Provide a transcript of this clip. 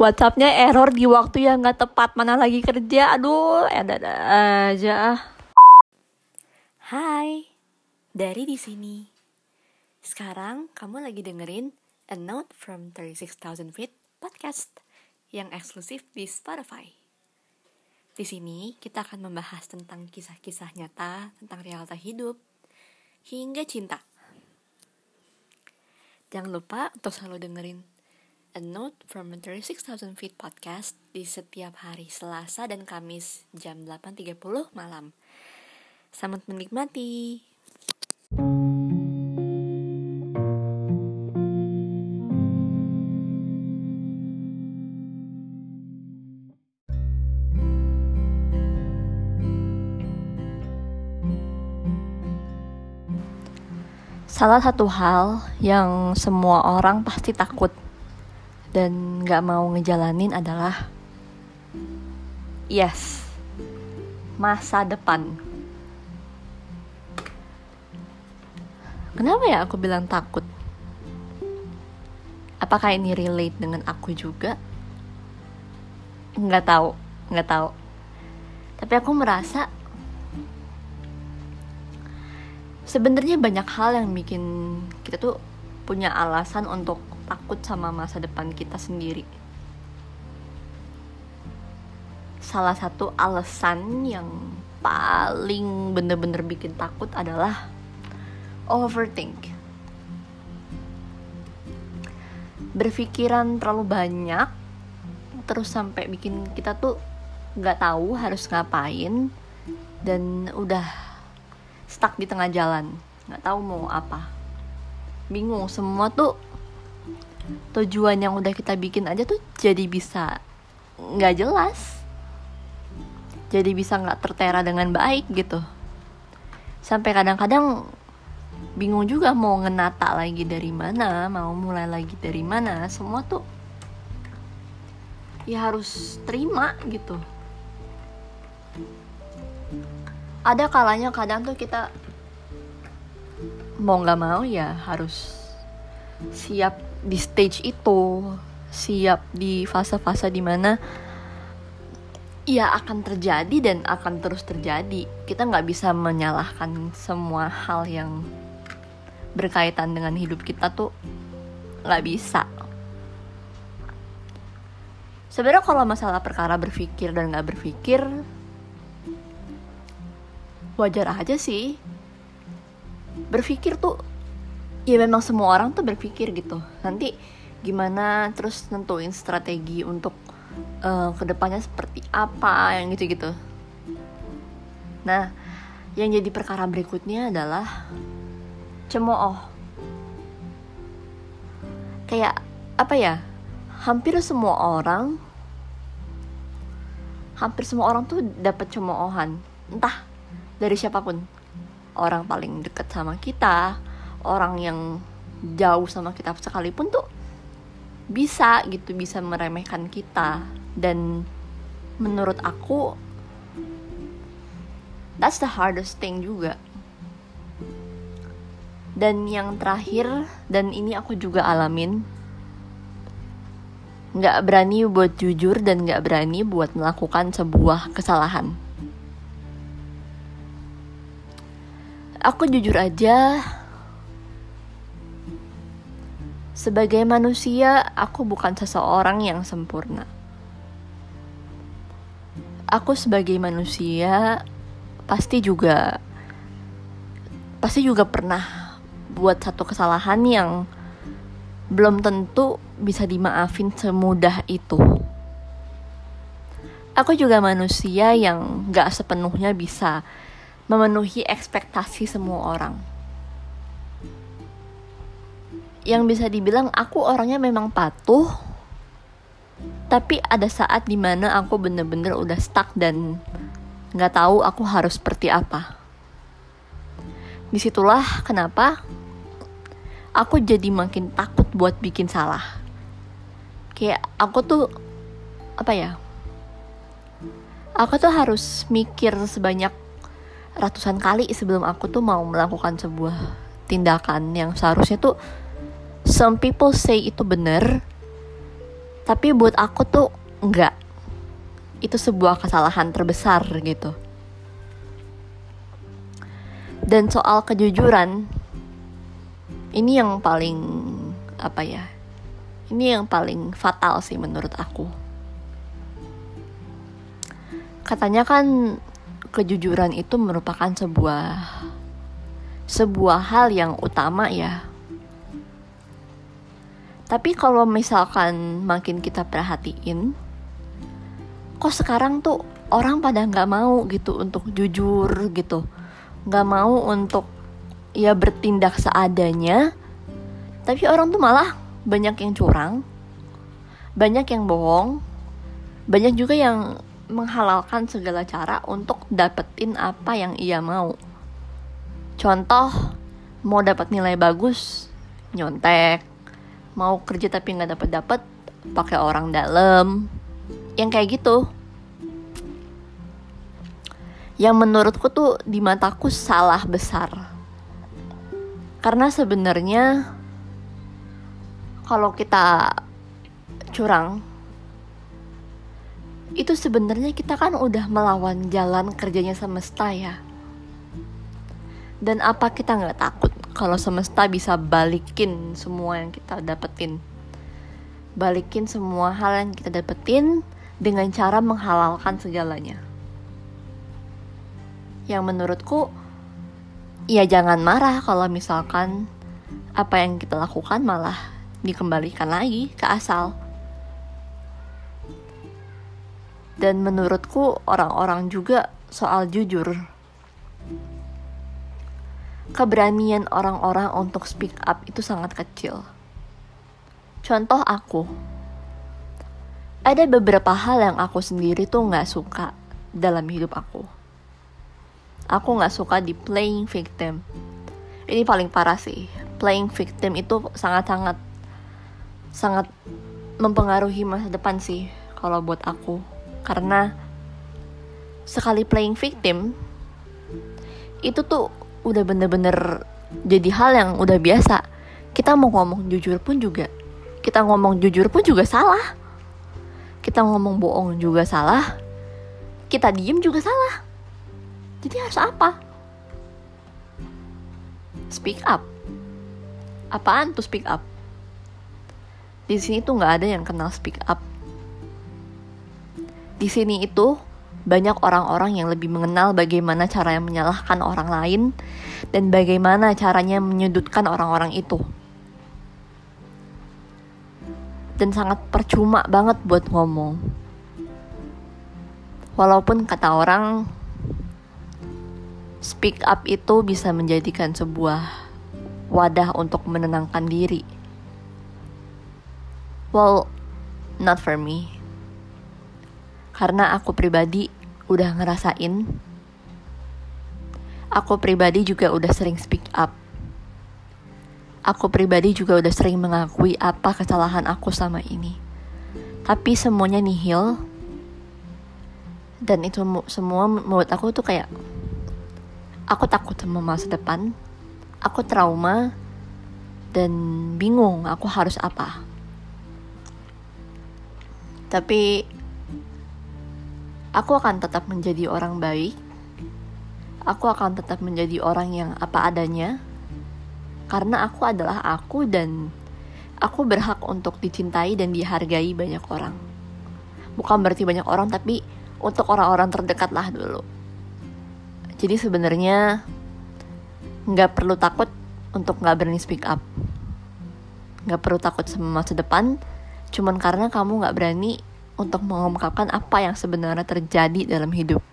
WhatsAppnya error di waktu yang nggak tepat mana lagi kerja aduh ada aja Hai dari di sini sekarang kamu lagi dengerin A Note from 36,000 Feet podcast yang eksklusif di Spotify. Di sini kita akan membahas tentang kisah-kisah nyata tentang realita hidup hingga cinta. Jangan lupa untuk selalu dengerin A Note from a 36,000 Feet podcast di setiap hari Selasa dan Kamis jam 8.30 malam. Selamat menikmati. Salah satu hal yang semua orang pasti takut dan gak mau ngejalanin adalah yes, masa depan. Kenapa ya aku bilang takut? Apakah ini relate dengan aku juga? Nggak tahu, nggak tahu. Tapi aku merasa sebenarnya banyak hal yang bikin kita tuh punya alasan untuk takut sama masa depan kita sendiri. Salah satu alasan yang paling bener-bener bikin takut adalah overthink. Berpikiran terlalu banyak, terus sampai bikin kita tuh nggak tahu harus ngapain dan udah stuck di tengah jalan nggak tahu mau apa bingung semua tuh tujuan yang udah kita bikin aja tuh jadi bisa nggak jelas. Jadi bisa nggak tertera dengan baik gitu. Sampai kadang-kadang bingung juga mau ngenata lagi dari mana mau mulai lagi dari mana. Semua tuh ya harus terima gitu. Ada kalanya kadang tuh kita mau nggak mau ya harus siap di stage itu siap di fase-fase di mana ya akan terjadi dan akan terus terjadi. Kita nggak bisa menyalahkan semua hal yang berkaitan dengan hidup kita tuh nggak bisa. Sebenarnya kalau masalah perkara berpikir dan nggak berpikir wajar aja sih. Berpikir tuh ya memang semua orang tuh berpikir gitu. Nanti gimana terus nentuin strategi untuk uh, ke depannya seperti apa yang gitu-gitu. Nah yang jadi perkara berikutnya adalah cemooh. Kayak apa ya hampir semua orang hampir semua orang tuh dapat cemoohan. Entah dari siapa pun. Orang paling dekat sama kita orang yang jauh sama kita sekalipun tuh bisa gitu bisa meremehkan kita. Dan menurut aku that's the hardest thing juga. Dan yang terakhir dan ini aku juga alamin nggak berani buat jujur dan nggak berani buat melakukan sebuah kesalahan. Aku jujur aja, sebagai manusia, aku bukan seseorang yang sempurna. Aku sebagai manusia pasti juga pasti juga pernah buat satu kesalahan yang belum tentu bisa dimaafin semudah itu. Aku juga manusia yang gak sepenuhnya bisa memenuhi ekspektasi semua orang. Yang bisa dibilang aku orangnya memang patuh, tapi ada saat di mana aku bener-bener udah stuck dan nggak tahu aku harus seperti apa. Di situlah kenapa aku jadi makin takut buat bikin salah. Kayak aku tuh apa ya? Aku tuh harus mikir sebanyak ratusan kali sebelum aku tuh mau melakukan sebuah tindakan yang seharusnya tuh some people say itu bener tapi buat aku tuh enggak. Itu sebuah kesalahan terbesar gitu. Dan soal kejujuran ini yang paling apa ya ini yang paling fatal sih menurut aku. Katanya kan kejujuran itu merupakan sebuah sebuah hal yang utama ya. Tapi kalau misalkan makin kita perhatiin, kok sekarang tuh orang pada nggak mau gitu untuk jujur gitu, nggak mau untuk ya bertindak seadanya. Tapi orang tuh malah banyak yang curang, banyak yang bohong, banyak juga yang menghalalkan segala cara untuk dapetin apa yang ia mau. Contoh, mau dapat nilai bagus, nyontek. Mau kerja tapi nggak dapat dapat, pakai orang dalam. Yang kayak gitu. Yang menurutku tuh di mataku salah besar. Karena sebenarnya kalau kita curang itu sebenarnya kita kan udah melawan jalan kerjanya semesta ya. Dan apa kita nggak takut kalau semesta bisa balikin semua yang kita dapetin? Balikin semua hal yang kita dapetin dengan cara menghalalkan segalanya. Yang menurutku, ya jangan marah kalau misalkan apa yang kita lakukan malah dikembalikan lagi ke asal. dan menurutku orang-orang juga soal jujur. Keberanian orang-orang untuk speak up itu sangat kecil. Contoh aku, ada beberapa hal yang aku sendiri tuh nggak suka dalam hidup aku. Aku nggak suka di playing victim. Ini paling parah sih. Playing victim itu sangat-sangat sangat mempengaruhi masa depan sih kalau buat aku karena sekali playing victim itu tuh udah bener-bener jadi hal yang udah biasa. Kita mau ngomong jujur pun juga. Kita ngomong jujur pun juga salah. Kita ngomong bohong juga salah. Kita diem juga salah. Jadi harus apa? Speak up. Apaan tuh speak up? Di sini tuh nggak ada yang kenal speak up. Di sini itu banyak orang-orang yang lebih mengenal bagaimana cara yang menyalahkan orang lain dan bagaimana caranya menyudutkan orang-orang itu. Dan sangat percuma banget buat ngomong. Walaupun kata orang speak up itu bisa menjadikan sebuah wadah untuk menenangkan diri. Well, not for me karena aku pribadi udah ngerasain. Aku pribadi juga udah sering speak up. Aku pribadi juga udah sering mengakui apa kesalahan aku sama ini. Tapi semuanya nihil. Dan itu semua membuat aku tuh kayak aku takut sama masa depan. Aku trauma dan bingung aku harus apa. Tapi aku akan tetap menjadi orang baik. Aku akan tetap menjadi orang yang apa adanya, karena aku adalah aku dan aku berhak untuk dicintai dan dihargai banyak orang. Bukan berarti banyak orang, tapi untuk orang-orang terdekat lah dulu. Jadi sebenarnya nggak perlu takut untuk nggak berani speak up. Nggak perlu takut sama masa depan, cuman karena kamu nggak berani untuk mengungkapkan apa yang sebenarnya terjadi dalam hidup.